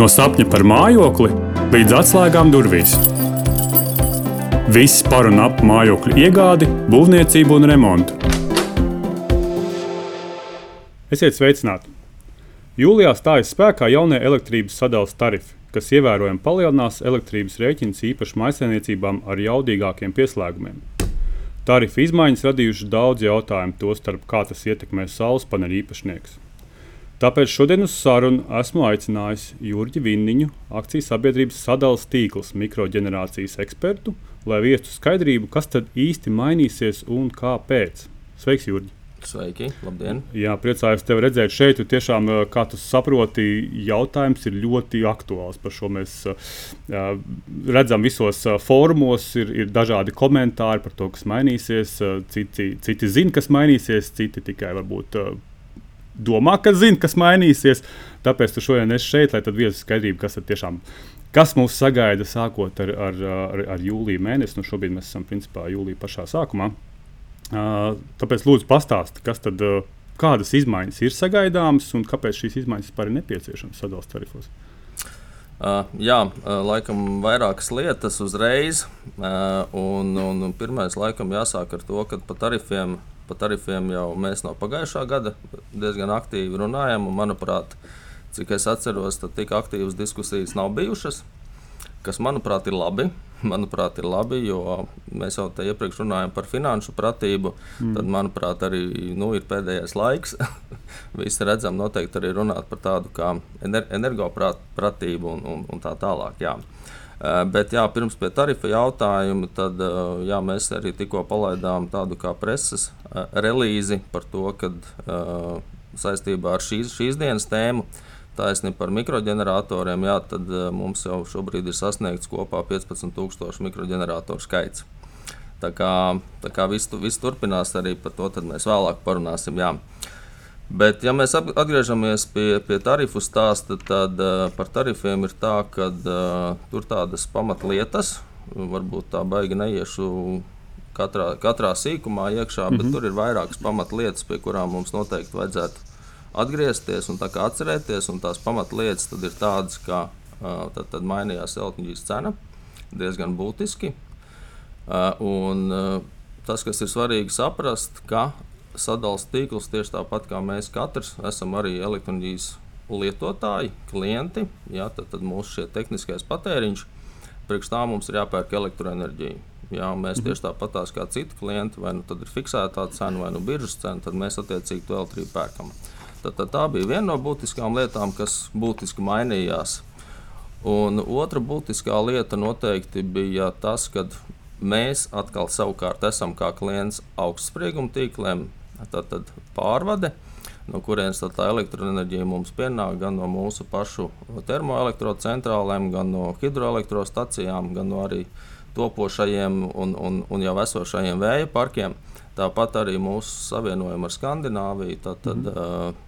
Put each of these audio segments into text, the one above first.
No sapņa par mājokli līdz atslēgām durvīs. Viss par un ap mājokļu iegādi, būvniecību un remontu. Esiet sveicināti! Jūlijā stājas spēkā jaunie elektrības sadales tarifi, kas ievērojami palielinās elektrības rēķinus īpaši maisaimniecībām ar jaudīgākiem pieslēgumiem. Tarifu izmaiņas radījušas daudz jautājumu, tostarp kā tas ietekmēs saules paneļu īpašniekus. Tāpēc šodien uz sarunu esmu aicinājis Jurģi Vinniņu, akcijas sabiedrības sadales tīkls mikroģenerācijas ekspertu, lai viestu skaidrību, kas tad īsti mainīsies un kāpēc. Sveiks, Jurģi! Sveiki, labdien! Jā, priecājos tevi redzēt šeit. Tiešām, kā tu saproti, jautājums ir ļoti aktuāls. Par šo mēs uh, redzam visos fórumos, ir, ir dažādi komentāri par to, kas mainīsies. Citi, citi zina, kas mainīsies, citi tikai varbūt. Domā, ka zina, kas mainīsies. Tāpēc tu šodien esi šeit, lai tad viesu skaidrību, kas tiešām. Kas mūs sagaida sākot ar, ar, ar, ar jūliju mēnesi? Nu, šobrīd mēs esam principā jūlijā pašā sākumā. Uh, tāpēc lūdzu pastāsti, kas tad, uh, kādas izmaiņas ir sagaidāmas un kāpēc šīs izmaiņas vispār ir nepieciešamas sadalījuma tarifos. Uh, jā, uh, laikam vairākas lietas uzreiz. Uh, un, un pirmais, laikam, jāsāk ar to, ka pa tarifiem Par tarifiem jau mēs no pagājušā gada diezgan aktīvi runājam. Un, manuprāt, cik es atceros, tad tik aktīvas diskusijas nav bijušas. Kas, manuprāt, ir labi. Manuprāt, ir labi, jo mēs jau te iepriekš runājām par finanšu pratību. Mm. Tad, manuprāt, arī nu, ir pēdējais laiks. Visi redzam, noteikti arī runāt par tādu kā energopratību un, un, un tā tālāk. Jā. Eh, bet jā, pirms pie tarifa jautājuma, tad eh, jā, mēs arī tikko palaidām tādu kā preses eh, relīzi par to, ka saistībā ar šīs, šīs dienas tēmu taisni par mikroģeneratoriem, jā, tad mums jau šobrīd ir sasniegts kopā 15,000 mikroģeneratoru skaits. Tā kā, tā kā viss, viss turpinās, arī par to mēs vēlāk parunāsim. Jā. Bet, ja mēs atgriežamies pie, pie tarifu stāsta, tad uh, par tarifiem ir tā, ka uh, tur tādas pamatlietas, varbūt tā baigi neiešu katrā, katrā sīkumā iekšā, bet mm -hmm. tur ir vairākas pamatlietas, pie kurām mums noteikti vajadzētu atgriezties un atcerēties. Un tās pamatlietas ir tādas, ka uh, tad, tad mainījās elektrības cena diezgan būtiski. Uh, un, uh, tas, kas ir svarīgi saprast, ka sadalījums tīkls tieši tāpat kā mēs katrs esam arī elektronikas lietotāji, klienti. Jā, tad, tad mūsu tehniskais patēriņš, priekš tā mums ir jāpērk elektroenerģija. Jā, mēs mhm. tieši tāpat kā citi klienti, vai nu ir fiksētā cena, vai nu biržas cena, tad mēs attiecīgi to elektrību pērkam. Tad, tad tā bija viena no būtiskām lietām, kas būtiski mainījās. Un otra būtiskā lieta noteikti bija tas, ka mēs atkal savukārt esam kā klients augstsprieguma tīkliem, tad, tad pārvade. No kurienes tā elektroenerģija mums pienāk gan no mūsu pašu termoelektrocentrālēm, gan no hidroelektrostacijām, gan no arī topošajiem un, un, un jau esošajiem vēja parkiem. Tāpat arī mūsu savienojumi ar Skandināviju. Tad, tad, mm uh,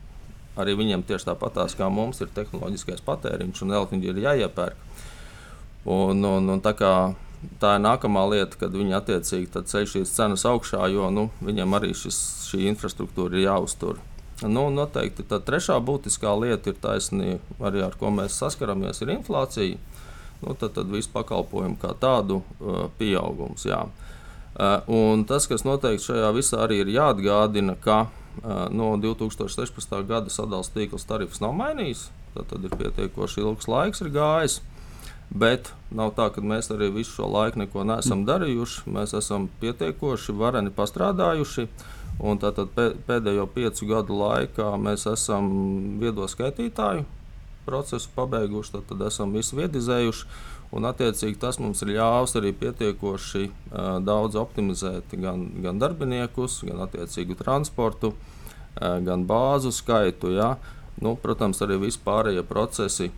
arī viņiem tieši tāpatās kā mums ir tehnoloģiskais patēriņš un elektroenerģija ir jāiepērk. Un, un, un tā kā tā ir nākamā lieta, kad viņi attiecīgi ceļ šīs cenas augšā, jo nu, viņiem arī šis, šī infrastruktūra ir jāuztur. Nu, noteikti tā trešā būtiskā lieta ir taisnība, arī ar ko mēs saskaramies, ir inflācija. Nu, tad, tad visu pakalpojumu kā tādu uh, pieaugums. Jā. Uh, un tas, kas noteikti šajā visā arī ir jāatgādina, ka uh, no 2016. gada sadalījuma tīkls tarifs nav mainījis. Tad, ir pietiekoši ilgs laiks ir gājis. Bet nav tā, ka mēs arī visu šo laiku neko neesam darījuši. Mēs esam pietiekoši vareni pastrādājuši. Un tātad pēdējo piecu gadu laikā mēs esam viedo skaitītāju procesu pabeiguši, tad, tad esam visu viedizējuši. Un, attiecīgi, tas mums ir ļāvis arī pietiekoši uh, daudz optimizēt gan, gan darbiniekus, gan attiecīgu transportu, uh, gan bāzu skaitu. Ja? Nu, protams, arī vispārējie procesi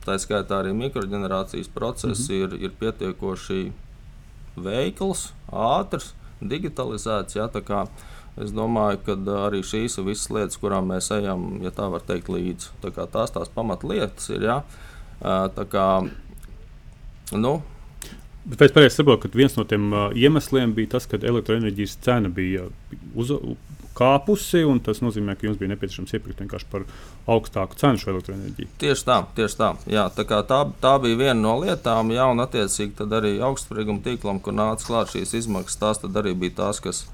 Tā skaitā arī mikroģenerācijas process mm -hmm. ir, ir pietiekoši veikls, ātrs, digitalizēts. Jā, Es domāju, ka arī šīs ir visas lietas, kurām mēs ejam, ja tā var teikt, līdzi. Tā tās tās pamatlietas ir. Tā kā, nu, Bet es pareizi saprotu, ka viens no tiem uh, iemesliem bija tas, ka elektroenerģijas cena bija uz, kāpusi, un tas nozīmē, ka jums bija nepieciešams iepirkt vienkārši par augstāku cenu šo elektroenerģiju. Tieši tā, tieši tā. Jā, tā, tā, tā bija viena no lietām, jā, un attiecīgi arī augstsprieguma tīklam, kur nāca klāt šīs izmaksas, tās arī bija tās, kas,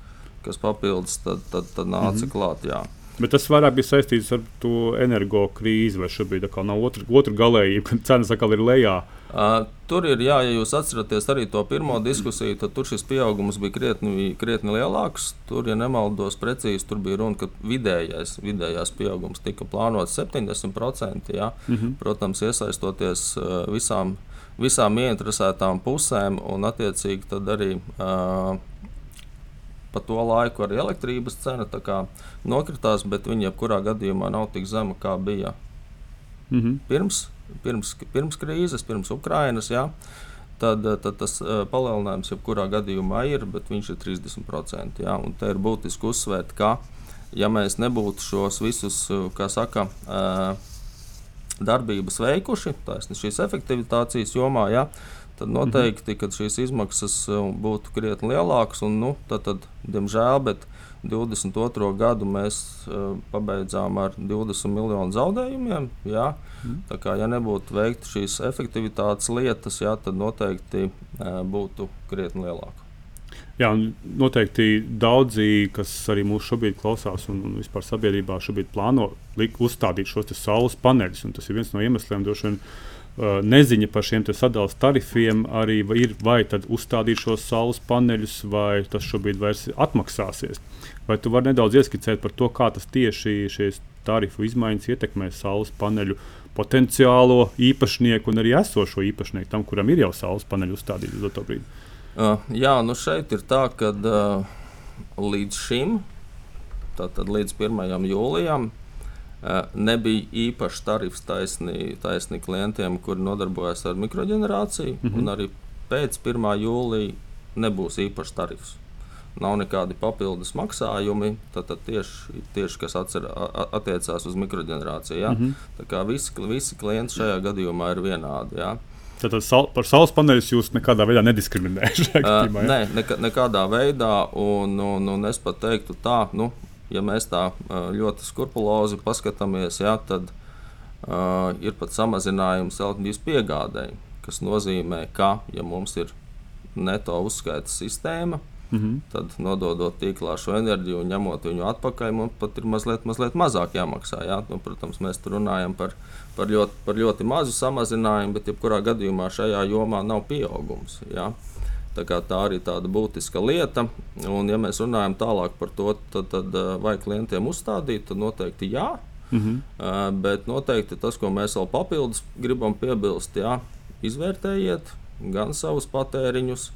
kas papildus tad, tad, tad nāca mm -hmm. klāt. Jā. Bet tas vairāk bija saistīts ar to energo krīzi, vai šobrīd nav otra, otra galējība, kad cenas atkal ir lejā. Uh, tur ir, jā, ja jūs atceraties arī to pirmo diskusiju, tad tur šis pieaugums bija krietni, krietni lielāks. Tur, ja nemaldos precīzi, tur bija runa, ka vidējais, vidējais pieaugums tika plānots 70%. Jā. Mm -hmm. Protams, iesaistoties uh, visām, visām ieinteresētām pusēm un attiecīgi arī. Uh, pa to laiku arī elektrības cena nokritās, bet viņa jebkurā gadījumā nav tik zema, kā bija mm -hmm. pirms, pirms, pirms krīzes, pirms Ukrainas. Jā. Tad, tad tas palielinājums jebkurā gadījumā ir, bet viņš ir 30%. Jā, un te ir būtiski uzsvērt, ka, ja mēs nebūtu šos visus, kā saka, darbības veikuši, tās šīs efektivitācijas jomā, jā, tad noteikti šīs izmaksas uh, būtu krietni lielākas. Un, nu, tad, tad, diemžēl, bet 22. gadu mēs uh, pabeidzām ar 20 miljonu zaudējumiem. Jā. Mm. Tā kā ja nebūtu veikta šīs efektivitātes lietas, jā, tad noteikti uh, būtu krietni lielāka. Jā, noteikti daudzi, kas arī mūsu šobrīd klausās, un, un vispār sabiedrībā šobrīd plāno likt, uzstādīt šos saules paneļus. Tas ir viens no iemesliem, droši vien, Uh, neziņa par šiem sadalījuma tarifiem arī ir, vai tad uzstādīt šos saules paneļus, vai tas šobrīd vairs atmaksāsies. Vai tu vari nedaudz ieskicēt par to, kā tas tieši šīs tarifu izmaiņas ietekmē saules paneļu potenciālo īpašnieku un arī esošo īpašnieku, tam, kuram ir jau saules paneļi uzstādīti uz to brīdi? Uh, jā, nu šeit ir tā, ka uh, līdz šim, tātad līdz 1. jūlijam, uh, nebija īpašs tarifs taisni, taisni klientiem, kuri nodarbojas ar mikroģenerāciju. Mm -hmm. Arī pēc 1. jūlija nebūs īpašs tarifs. Nav nekādi papildus maksājumi, tad, tad tieši, tieši kas atcer, attiecās uz mikroģenerāciju. Ja? Mm -hmm. Tā kā visi, visi klienti šajā gadījumā ir vienādi. Ja? Tātad sal, par saules paneļus jūs nekādā veidā nediskriminējat? Uh, nē, nekā, nekādā veidā. Un, un, un es pat teiktu tā, nu, ja mēs tā ļoti skrupulozi paskatāmies, jā, tad uh, ir pat samazinājums elektrības piegādēji, kas nozīmē, ka, ja mums ir neto uzskaitas sistēma, mm -hmm. tad nododot tīklā šo enerģiju un ņemot viņu atpakaļ, mums pat ir mazliet, mazliet mazāk jāmaksā. Jā? Nu, protams, mēs tur runājam par, par, ļoti, par ļoti mazu samazinājumu, bet jebkurā gadījumā šajā jomā nav pieaugums. Jā? Tā, tā arī ir tāda būtiska lieta. Un, ja mēs runājam tālāk par to, tad, tad eh, vai klientiem uzstādīt, tad noteikti jā. Mm -hmm. uh, bet noteikti tas, ko mēs vēl papildus gribam piebilst, jā, izvērtējiet gan savus patēriņus,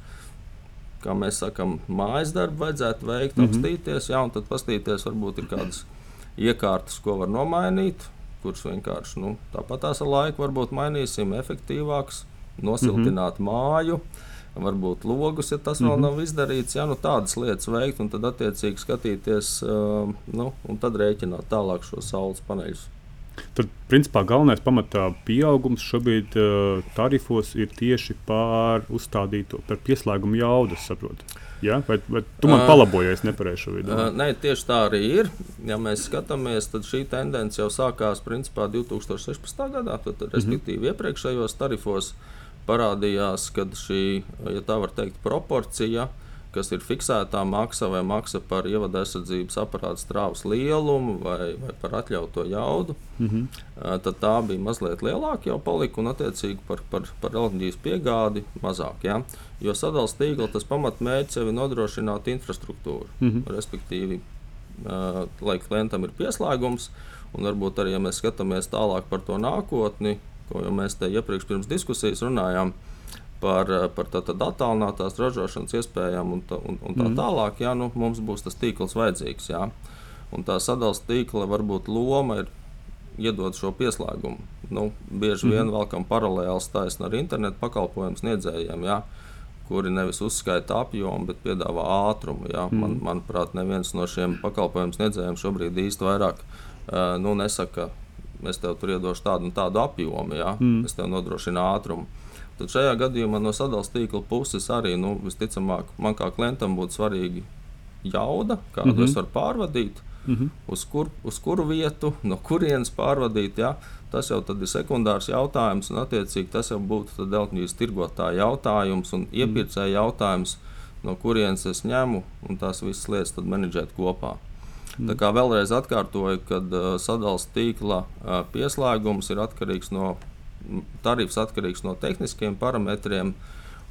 kā mēs sakām, mājas darbu vajadzētu veikt, mm -hmm. apstīties, jā, un tad paskatīties, varbūt ir kādas iekārtas, ko var nomainīt, kuras vienkārši nu, tāpat ar laiku varbūt mainīsim, efektīvāks, nosiltināt mm -hmm. māju. Varbūt logus, ja tas mm -hmm. vēl nav izdarīts. Jā, nu, tādas lietas veikt un tad attiecīgi skatīties uh, nu, un tad rēķināt tālāk šo saules paneļus. Tad, principā, galvenais pamatā pieaugums šobrīd uh, tarifos ir tieši par uzstādīto, par pieslēgumu jaudu, saprotu. Ja? Vai, vai tu man uh, palabojies nepareizi šo vidu? Uh, nē, tieši tā arī ir. Ja mēs skatāmies, tad šī tendence jau sākās principā 2016. gadā, tad, mhm. respektīvi mm -hmm. iepriekšējos tarifos. Uh, parādījās, ka šī, ja tā var teikt, proporcija, kas ir fiksētā maksa vai maksa par ievada aizsardzības aparāta strāvas lielumu vai, vai par atļautu jaudu, mm -hmm. tad tā bija mazliet lielāka jau palika un attiecīgi par, par, par elektrības piegādi mazāk. Ja? Jo sadalījuma tīkla tas pamatmērķis ir nodrošināt infrastruktūru, mm -hmm. respektīvi, uh, lai klientam ir pieslēgums. Un varbūt arī, ja mēs skatāmies tālāk par to nākotni, ko jau mēs te iepriekš pirms diskusijas runājām par, par tātad attālinātās ražošanas iespējām un, tā, un, un tā mm. tālāk, jā, nu, mums būs tas tīkls vajadzīgs. Jā. Un tā sadalījuma tīkla varbūt loma ir iedot šo pieslēgumu. Nu, bieži mm. vien mhm. vēlkam paralēli stājas ar internetu pakalpojumu sniedzējiem. Jā kuri nevis uzskaita apjomu, bet piedāvā ātrumu. Ja? Mm. Man, manuprāt, neviens no šiem pakalpojumu sniedzējiem šobrīd īsti vairāk uh, nu, nesaka, es tev tur iedošu tādu un tādu apjomu, ja? mm. es tev nodrošinu ātrumu. Tad šajā gadījumā no sadalījuma tīkla puses arī nu, visticamāk man kā klientam būtu svarīgi jauda, kādu mm -hmm. es varu pārvadīt, mm -hmm. uz, kur, uz kuru vietu, no kurienes pārvadīt. Ja? Tas jau ir sekundārs jautājums, un attiecīgi tas jau būtu Delfijas tirgotāja jautājums un iepirkēja jautājums, no kurienes es ņemu un tās visas lietas menedžēt kopā. Mm. Tā kā vēlreiz atkārtoju, ka uh, sadalījuma tīkla uh, pieslēgums ir atkarīgs no tarifs, atkarīgs no tehniskiem parametriem.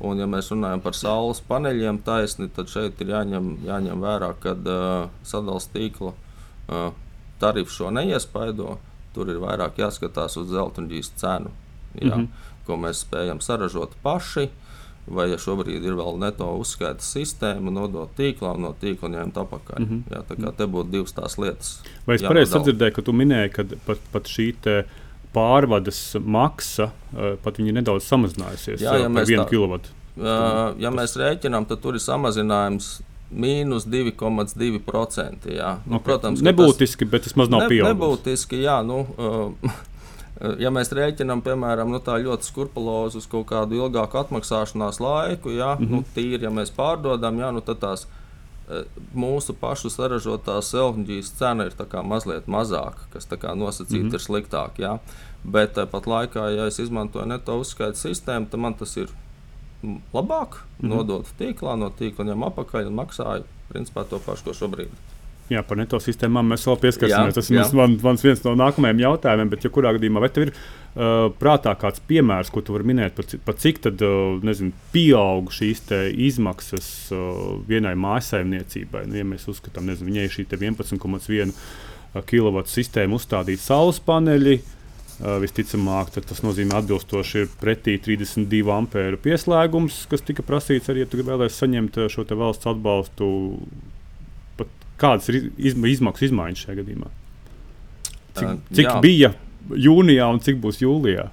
Un, ja mēs runājam par saules paneļiem, taisni, tad šeit ir jāņem, jāņem vērā, ka uh, sadalījuma tīkla uh, tarifs šo neiespaido. Tur ir vairāk jāskatās uz zeltainģijas cenu, jā, mm -hmm. ko mēs spējam saražot paši. Vai ja šobrīd ir vēl neto uzskaitas sistēma, nodot tīklā un no tīkla ņemt apakaļ. Mm -hmm. jā, tā kā te būtu divas tās lietas. Vai es pareizi sadzirdēju, ka tu minēji, ka pat, pat šī pārvades maksa pat nedaudz samazinājusies Jā, ja par vienu kilovatu. Uh, ja mēs rēķinām, tad tur ir samazinājums mīnus 2,2%. Jā. Nu, okay. Protams, nebūtiski, tas, bet tas maz nav ne, pieaugusi. Nebūtiski, jā. Nu, uh, ja mēs rēķinām, piemēram, nu, tā ļoti skrupulozu uz kaut kādu ilgāku atmaksāšanās laiku, jā, mm -hmm. nu, tīri, ja mēs pārdodam, jā, nu, tad tās mūsu pašu saražotā siltumģijas cena ir mazliet mazāka, kas nosacīti mm -hmm. ir sliktāk. Jā. Bet tāpat laikā, ja es izmantoju neto uzskaitu sistēmu, tad man tas ir labāk, mm -hmm. nodot tīklā, no tīkla ņem apakaļ un maksāju principā to pašu, ko šobrīd. Jā, par neto sistēmām mēs vēl pieskarsimies. Tas ir man, mans viens no nākamajiem jautājumiem, bet, ja kurā gadījumā, vai tev ir uh, prātā kāds piemērs, ko tu vari minēt, par, par cik tad, uh, nezinu, pieaug šīs izmaksas uh, vienai mājsaimniecībai? Nu, ja mēs uzskatām, nezinu, viņai ir šī 11,1 kW sistēma uzstādīta saules paneļi. Uh, Uh, visticamāk, tas nozīmē atbilstoši pretī 32 ampēru pieslēgums, kas tika prasīts arī, ja tu vēlēsies saņemt uh, šo valsts atbalstu. Kādas ir izmaksu izmaiņas šajā gadījumā? Cik, cik jā. bija jūnijā un cik būs jūlijā?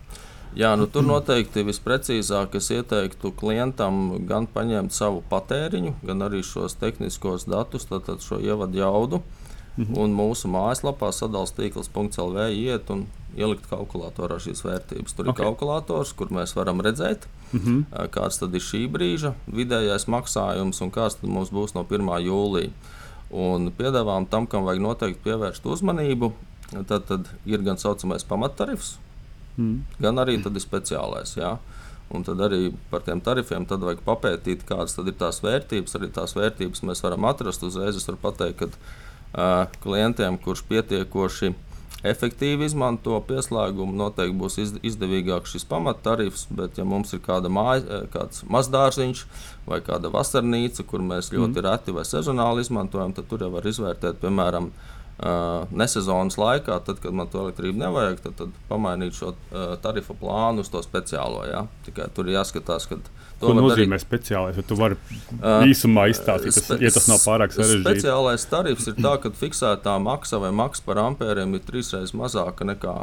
Jā, nu, tur noteikti visprecīzāk es ieteiktu klientam gan paņemt savu patēriņu, gan arī šos tehniskos datus, tātad šo ievadu jaudu. Mhm. Un mūsu mājaslapā sadalījuma tīkls.lv iet un ielikt kalkulatorā šīs vērtības. Tur okay. ir kalkulators, kur mēs varam redzēt, mm -hmm. kāds ir šī brīža vidējais maksājums un kāds mums būs no 1. jūlija. Un piedāvājam tam, kam vajag noteikti pievērst uzmanību. Tad, tad ir gan saucamais pamattarifs, mm. gan arī ir speciālais. Jā. Un tad arī par tiem tarifiem vajag papētīt, kādas ir tās vērtības. Arī tās vērtības mēs varam atrast. Uzreiz es varu pateikt, ka uh, klientiem, kurš pietiekoši efektīvi izmanto pieslēgumu, noteikti būs izdevīgāks šis pamattarifs. Bet, ja mums ir kāda māja, eh, kāds mazdārziņš vai kāda vasarnīca, kur mēs ļoti mm. reti vai sezonāli izmantojam, tad tur jau var izvērtēt, piemēram, nesezonas laikā, tad, kad man to elektrību nevajag, tad, tad pamainīt šo tarifu plānu uz to speciālo. Ja? Tikai tur ir jāskatās, ka To nozīmē darīt. speciālais? Tu vari īsumā izstāstīt, tas, ja tas nav pārāk sarežģīti? Speciālais tarifs ir tā, ka fiksētā maksa vai maksa par ampēriem ir trīsreiz mazāka nekā,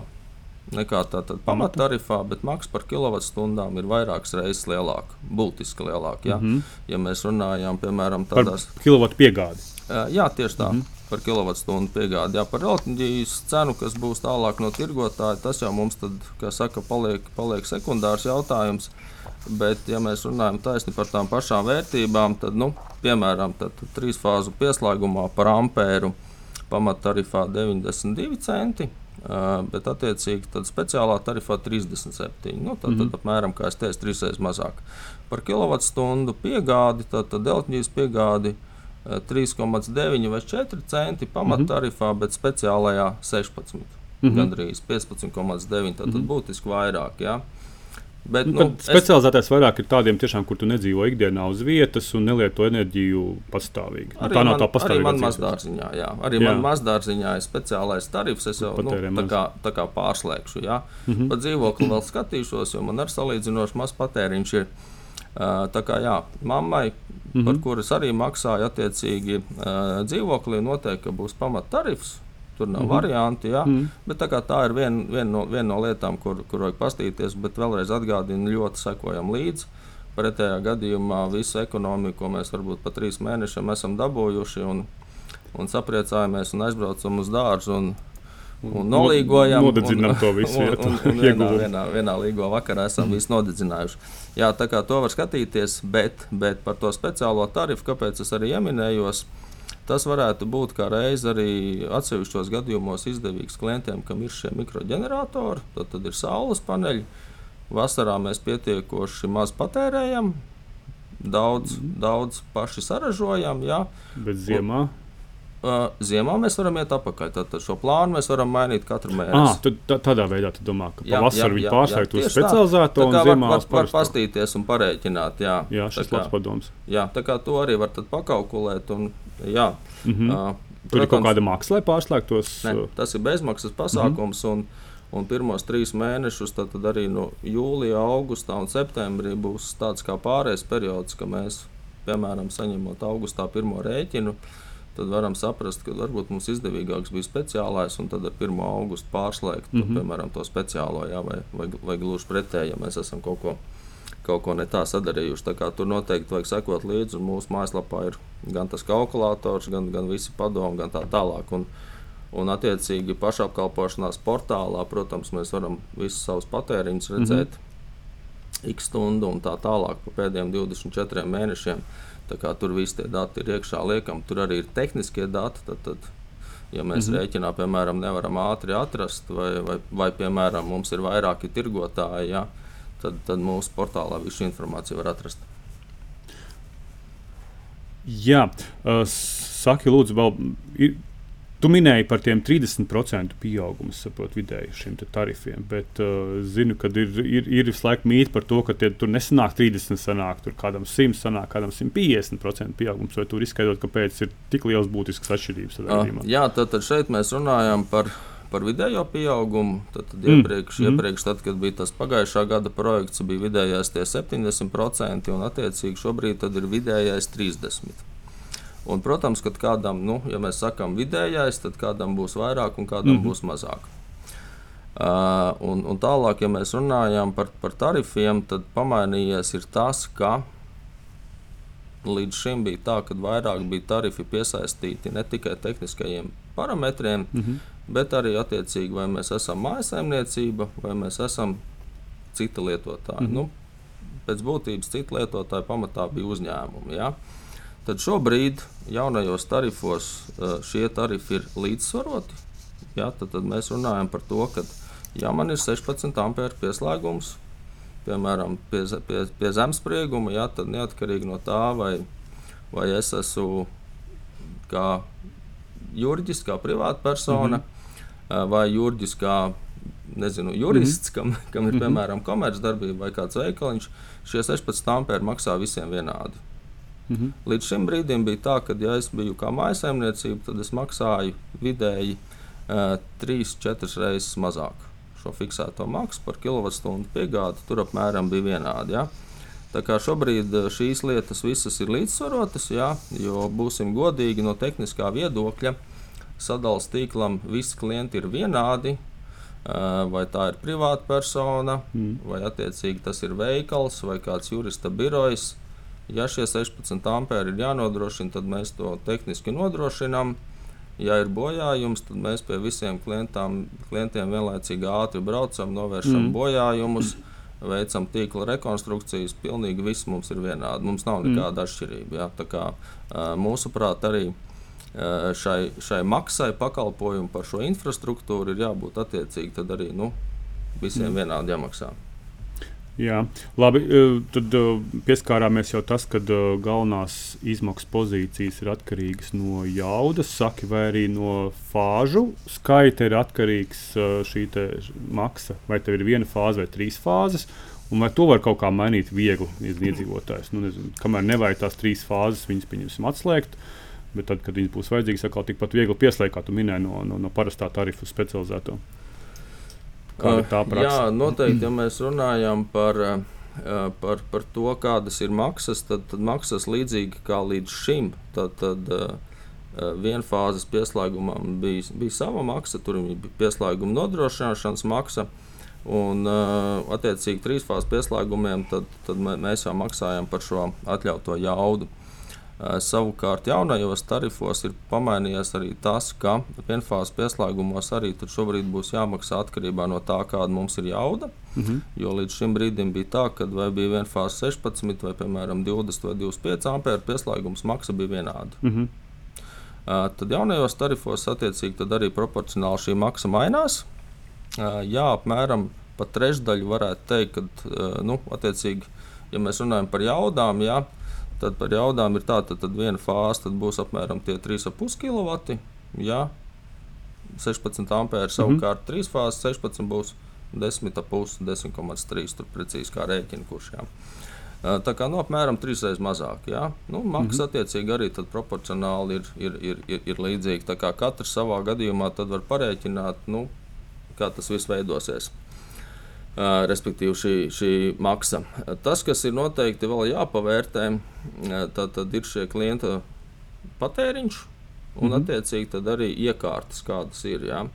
nekā tā pamattarifā, bet maksa par kilovatstundām ir vairākas reizes lielāka, būtiski lielāka. Ja? Mm -hmm. ja mēs runājam piemēram tādās par kilovatu piegādi. Jā, tieši tā. Mm -hmm par kilovatstundu piegādi. Jā, par elektroenerģijas cenu, kas būs tālāk no tirgotāja, tas jau mums, tad, kā saka, paliek, paliek sekundārs jautājums. Bet, ja mēs runājam taisni par tām pašām vērtībām, tad, nu, piemēram, tad trīs fāzu pieslēgumā par ampēru pamattarifā 92 centi. Bet, attiecīgi, tad speciālā tarifā 37. Nu, tad, mm -hmm. tad apmēram, kā es teicu, trīsreiz mazāk. Par kilovatstundu piegādi, tad, tad deltņīs piegādi uh, 3,9 vai 4 centi pamattarifā, mm -hmm. bet speciālajā 16. Mm -hmm. Gandrīz 15,9. Tad, mm -hmm. būtiski vairāk. Ja? Bet, nu, nu, specializētais es... vairāk ir tādiem, tiešām, kur tu nedzīvo ikdienā uz vietas un nelieto enerģiju pastāvīgi. Nu, tā nav tā pastāvīga. Arī man mazdārziņā, jā. Arī jā. man mazdārziņā ir speciālais tarifs. Es jau nu, tā kā, tā kā pārslēgšu. Jā. Mm -hmm. Par dzīvokli vēl skatīšos, jo man ar salīdzinoši maz patēriņš ir. Tā kā jā, mammai, mm -hmm. par kuras arī maksāja attiecīgi dzīvoklī, noteikti būs pamattarifs Tur nav mm -hmm. varianti. Ja? Mm -hmm. Bet tā, tā ir viena vien no, vien no lietām, kur, kur vajag pastīties. Bet vēlreiz atgādinu, ļoti sekojam līdzi. Pretējā gadījumā visu ekonomiku, ko mēs varbūt pat trīs mēnešiem esam dabūjuši, un, un sapriecājamies un aizbraucam uz dārzu. Un, un nolīgojam. Nodedzinām to visu. Un, un, un vienā, vienā, vienā līgo vakarā esam mm. visu nodedzinājuši. Jā, tā kā to var skatīties, bet, bet par to speciālo tarifu, kāpēc es arī ieminējos, Tas varētu būt kā reiz arī atsevišķos gadījumos izdevīgs klientiem, kam ir šie mikroģeneratori. Tad, tad ir saules paneļi. Vasarā mēs pietiekoši maz patērējam, daudz, mm. daudz paši saražojam. Jā. Bet ziemā? Un, Uh, ziemā mēs varam iet atpakaļ. Tad, tad šo plānu mēs varam mainīt katru mēnesi. Ah, tad, tā, tādā veidā tu domā, ka pavasarī viņi pārslēgt uz specializēto un ziemā var, var pastīties un parēķināt. Jā, jā šis labs padoms. Jā, tā kā to arī var pakalkulēt. Un, jā, mm -hmm. uh, Tur protams, ir kaut kāda maksa, lai pārslēgtos. Ne, tas ir bezmaksas pasākums. Mm -hmm. un, Un pirmos trīs mēnešus, tad, tad arī no jūlija, augusta un septembrī būs tāds kā pārējais periods, ka mēs, piemēram, saņemot augustā pirmo rēķinu, uh, tad varam saprast, ka varbūt mums izdevīgāks bija speciālais, un tad ar 1. augustu pārslēgt, mm -hmm. piemēram, to speciālo, jā, vai, vai, vai gluži pretēji, ja mēs esam kaut ko, kaut ko ne tā sadarījuši. Tā tur noteikti vajag sekot līdzi, un mūsu mājaslapā ir gan tas kalkulators, gan, gan visi padomi, gan tā tālāk. Un, Un, attiecīgi, pašapkalpošanās portālā, protams, mēs varam visus savus patēriņus redzēt, mm -hmm. x stundu un tā tālāk pa pēdējiem 24 mēnešiem. Tur viss tie dati ir iekšā liekam, tur arī ir tehniskie dati. Tad, tad, ja mēs mm -hmm. rēķinā, piemēram, nevaram ātri atrast, vai, vai, vai piemēram, mums ir vairāki tirgotāji, ja, tad, tad mūsu portālā visu informāciju var atrast. Jā, saki, lūdzu, vēl ir Tu minēji par tiem 30% pieaugumu, saprotu, vidēji šiem tarifiem, bet uh, zinu, ka ir, ir, ir visu laiku mīti par to, ka tie, tur nesanāk 30, sanāk tur kādam 100, sanāk kādam 150% pieaugums. Vai tur izskaidrot, kāpēc ir tik liels būtisks atšķirības? Uh, jā, tad, tad šeit mēs runājam par par vidējo pieaugumu. Tad, tad mm. iepriekš, mm. iepriekš tad, kad bija tas pagājušā gada projekts, bija vidējais tie 70%, un attiecīgi šobrīd ir vidējais 30%. Un, protams, ka kādam, nu, ja mēs sakām vidējais, tad kādam būs vairāk un kādam mm -hmm. būs mazāk. Uh, un, un tālāk, ja mēs runājam par, par tarifiem, tad pamainījies tas, ka līdz šim bija tā, ka vairāk bija tarifi piesaistīti ne tikai tehniskajiem parametriem, mm -hmm. bet arī attiecīgi, vai mēs esam mājsaimniecība vai mēs esam cita lietotāja. Mm -hmm. nu, pēc būtības cita lietotāja pamatā bija uzņēmumi. Ja? Uh, Tad šobrīd jaunajos tarifos eh, šie tarifi ir līdzsvaroti. Ja, tad, tad mēs runājam par to, ka, ja man ir 16 ampēru pieslēgums, piemēram, pie, pie, pie zemesprieguma, ja, tad neatkarīgi no tā, vai, vai es esmu kā juridiski, kā privātpersona, mm -hmm. vai juridiski kā nezinu, jurists, mm -hmm. kam, kam ir mhm. piemēram komercdarbība vai kāds veikaliņš, šie 16 ampēri maksā visiem vienādi. -hmm. Līdz šim brīdim bija tā, ka, ja es biju kā mājsaimniecība, tad es maksāju vidēji uh, 3-4 reizes mazāk šo fiksēto maksu par kilovatstundu piegādi. Tur apmēram bija vienādi. Ja? Tā kā šobrīd šīs lietas visas ir līdzsvarotas, ja? jo būsim godīgi no tehniskā viedokļa. Sadalījuma tīklam visi klienti ir vienādi, vai tā ir privāta persona, mm. vai attiecīgi tas ir veikals vai kāds jurista birojs. Ja šie 16 ampēri ir jānodrošina, tad mēs to tehniski nodrošinām. Ja ir bojājums, tad mēs pie visiem klientām, klientiem vienlaicīgi ātri braucam, novēršam mm. bojājumus, veicam tīkla rekonstrukcijas. Pilnīgi viss mums ir vienādi. Mums nav nekāda mm. atšķirība. Ja? Tā kā, mūsuprāt, arī šai, šai maksai pakalpojumu par šo infrastruktūru ir jābūt attiecīgi arī nu, visiem mm. vienādi jāmaksā. Jā, labi. E, tad e, pieskārāmies jau tas, ka e, galvenās izmaksas pozīcijas ir atkarīgas no jaudas, saki, vai arī no fāžu skaita ir atkarīgs šī maksa. Vai tev ir viena fāze vai trīs fāzes, un vai to var kaut kā mainīt viegli iedzīvotājs. Nu, nezinu, kamēr nevajag tās trīs fāzes, viņas pieņemsim atslēgt. Bet tad, kad viņas būs vajadzīgas, atkal tikpat viegli pieslēgt, kā tu minēji, no, no, no parastā tarifu specializēto. Kāda ir tā praksa? Jā, noteikti, ja mēs runājam par, par, par to, kādas ir maksas, tad, tad maksas līdzīgi kā līdz šim. Tad, tad, vienfāzes pieslēgumam bija, bija sava maksa, tur bija pieslēguma nodrošināšanas maksa. Un, attiecīgi, trīsfāzes pieslēgumiem tad, tad mēs jau maksājam par šo atļautu jaudu. Savukārt jaunajos tarifos ir pamainījies arī tas, ka vienfāzes pieslēgumos arī šobrīd būs jāmaksā atkarībā no tā, kāda mums ir jauda. Mm -hmm. Jo līdz šim brīdim bija tā, ka vai bija vienfāzes 16 vai piemēram 20 vai 25 ampēru pieslēgums, maksa bija vienāda. Mm -hmm. Tad jaunajos tarifos attiecīgi arī proporcionāli šī maksa mainās. Jā, apmēram pat trešdaļu varētu teikt, ka, nu, attiecīgi, ja mēs runājam par jaudām, jā, tad par jaudām ir tā, tad, tad viena fāze būs apmēram 3,5 kW. Jā, 16 ampēri, savukārt mm -hmm. 3 fāzes 16 būs 10,5, 10,3. Tur precīzi kā rēķina kurš. Jā. Tā kā nu, apmēram trīs reizes mazāk. Jā. Nu, Maksa mm -hmm. attiecīgi arī proporcionāli ir, ir, ir, ir, ir līdzīga. Katrs savā gadījumā var parēķināt, nu, kā tas viss veidosies. Respektīvi, šī, šī maksa. Tas, kas ir noteikti vēl jāpavērtē, tad, tad ir šie klienta patēriņš un, mm -hmm. attiecīgi, arī iekārtas, kādas ir. Jā.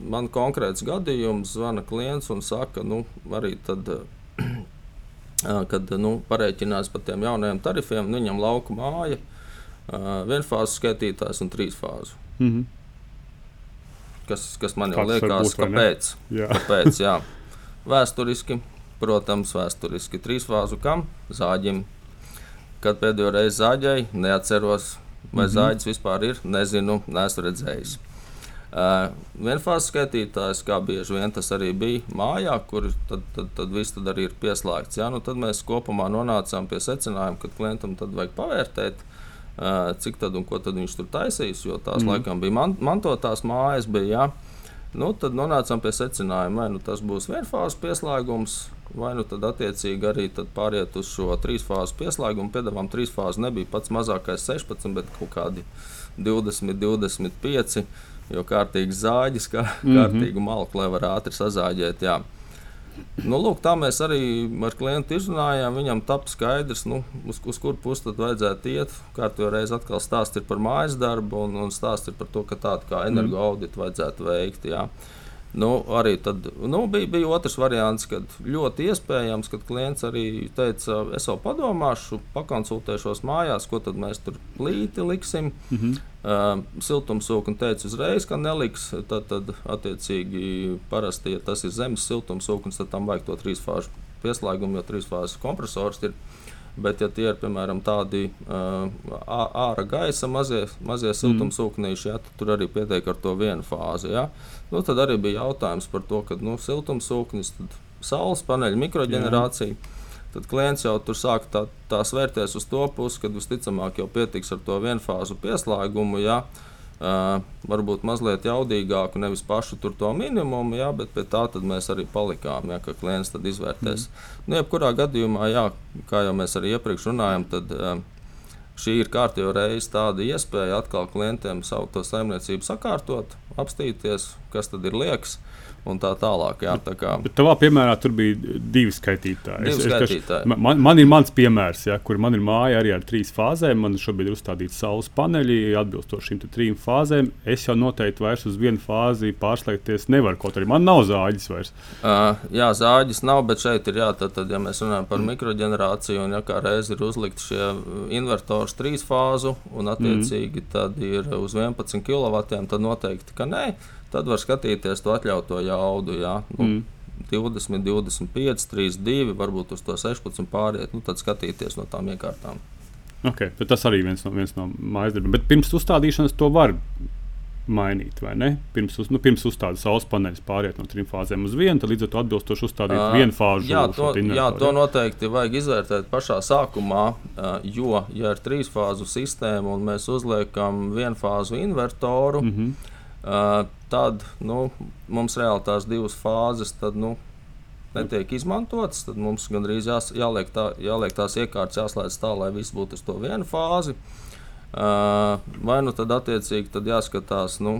Man konkrēts gadījums zvana klients un saka, nu, arī tad. kad nu, pareiķinās par tiem jaunajiem tarifiem, nu, viņam lauka māja, vienfāzes skaitītājs un trīsfāzu. Mm -hmm. Kas, kas man jau Kāds liekas, būt, kāpēc? Jā. kāpēc jā. Vēsturiski, protams, vēsturiski trīsfāzu kam? Zāģim. Kad pēdējo reizi zāģēju, neatceros, vai mm -hmm. zāģis vispār ir, nezinu, neesmu redzējis. Uh, vienfāzes skaitītājs, kā bieži vien tas arī bija mājā, kur tad, tad, tad viss tad arī ir pieslēgts. Ja? Nu, tad mēs kopumā nonācām pie secinājuma, ka klientam tad vajag pavērtēt, cik tad un ko tad viņš tur taisīs, jo tās mm. laikam bija man, mantotās mājas. Bija, ja? nu, tad nonācām pie secinājuma, vai nu tas būs vienfāzes pieslēgums, vai nu tad attiecīgi arī tad pāriet uz šo trīsfāzu pieslēgumu. Piedāvājums trīsfāzes nebija pats mazākais 16, bet kaut kādi 20, 25 jo kārtīgs zāģis, kā mm -hmm. kārtīgu malku, lai var ātri sazāģēt. Jā. Nu, lūk, tā mēs arī ar klientu izrunājām. Viņam tapu skaidrs, nu, uz, uz kur pusi tad vajadzētu iet. Kārtībā reiz atkal stāstīt par mājas darbu un, un stāstīt par to, ka tādu kā energo auditu vajadzētu veikt. Jā. Nu, arī tad nu, bija, bija otrs variants, kad ļoti iespējams, ka klients arī teica, es jau padomāšu, pakonsultēšos mājās, ko tad mēs tur līti liksim. Mm -hmm. uh, siltumsūkni teica uzreiz, ka neliks. Tad, tad attiecīgi, parasti, ja tas ir zemes siltumsūknis, tad tam vajag to trīsfāžu pieslēgumu, jo trīsfāzes kompresors ir. Bet, ja tie ir piemēram tādi uh, ārā gaisa mazie, mazie mhm. siltumsūknīši, ja, tad tur arī pietiek ar to vienu fāzi. Ja. Nu, tad arī bija jautājums par to, ka nu, siltumsūknis, saules paneļa, mikroģenerācija. Jā. Tad klients jau tur sāk tā, tā svērties uz to pusi, ka visticamāk jau pietiks ar to vienfāzu pieslēgumu. Ja? Uh, varbūt mazliet jaudīgāku, nevis pašu to minimumu, jā, bet pie tā mēs arī palikām, jā, ka klients tad izvērtēs. Mm. Nu, jebkurā gadījumā, jā, kā jau mēs arī iepriekš runājām, tad uh, šī ir kārtībā reize tāda iespēja atkal klientiem savu to saimniecību sakārtot, apstīties, kas tad ir liekas. Un tā tālāk. Jā, tā kā... Bet tavā piemērā tur bija divi skaitītāji. Divi es, skaitītāji. Es, man, man ir mans piemērs, ja, kur man ir māja arī ar trīs fāzēm. Man šobrīd ir uzstādīti saules paneļi, atbilstoši šīm trim fāzēm. Es jau noteikti vairs uz vienu fāzi pārslēgties nevaru, kaut arī man nav zāģis vairs. Uh, jā, zāģis nav, bet šeit ir jā, tad, tad, ja mēs runājam par mm. mikroģenerāciju, un ja kā reiz ir uzlikti šie invertors trīs fāzu, un attiecīgi mm. tad ir uz 11 kW, tad noteikti, ka nē tad var skatīties to atļautu jaudu. Jā. Nu, mm. 20, 25, 32, varbūt uz to 16 pāriet, nu, tad skatīties no tām iekārtām. Okay, tas arī viens no, viens no mājas darbiem. Bet pirms uzstādīšanas to var mainīt, vai ne? Pirms, uz, nu, pirms uzstāda saules paneļus pāriet no trim fāzēm uz vienu, tad līdz ar to atbilstoši uzstādīt uh, vienu fāzi. Jā, to, jā, to noteikti vajag izvērtēt pašā sākumā, jo, ja ir trīs fāzu sistēma un mēs uzliekam vienu fāzu invertoru, mm -hmm tad nu, mums reāli tās divas fāzes tad, nu, netiek izmantotas. Tad mums gandrīz jās, jāliek, tā, jāliek tās iekārtas, jāslēdz tā, lai viss būtu uz to vienu fāzi. Vai nu tad attiecīgi tad jāskatās, nu,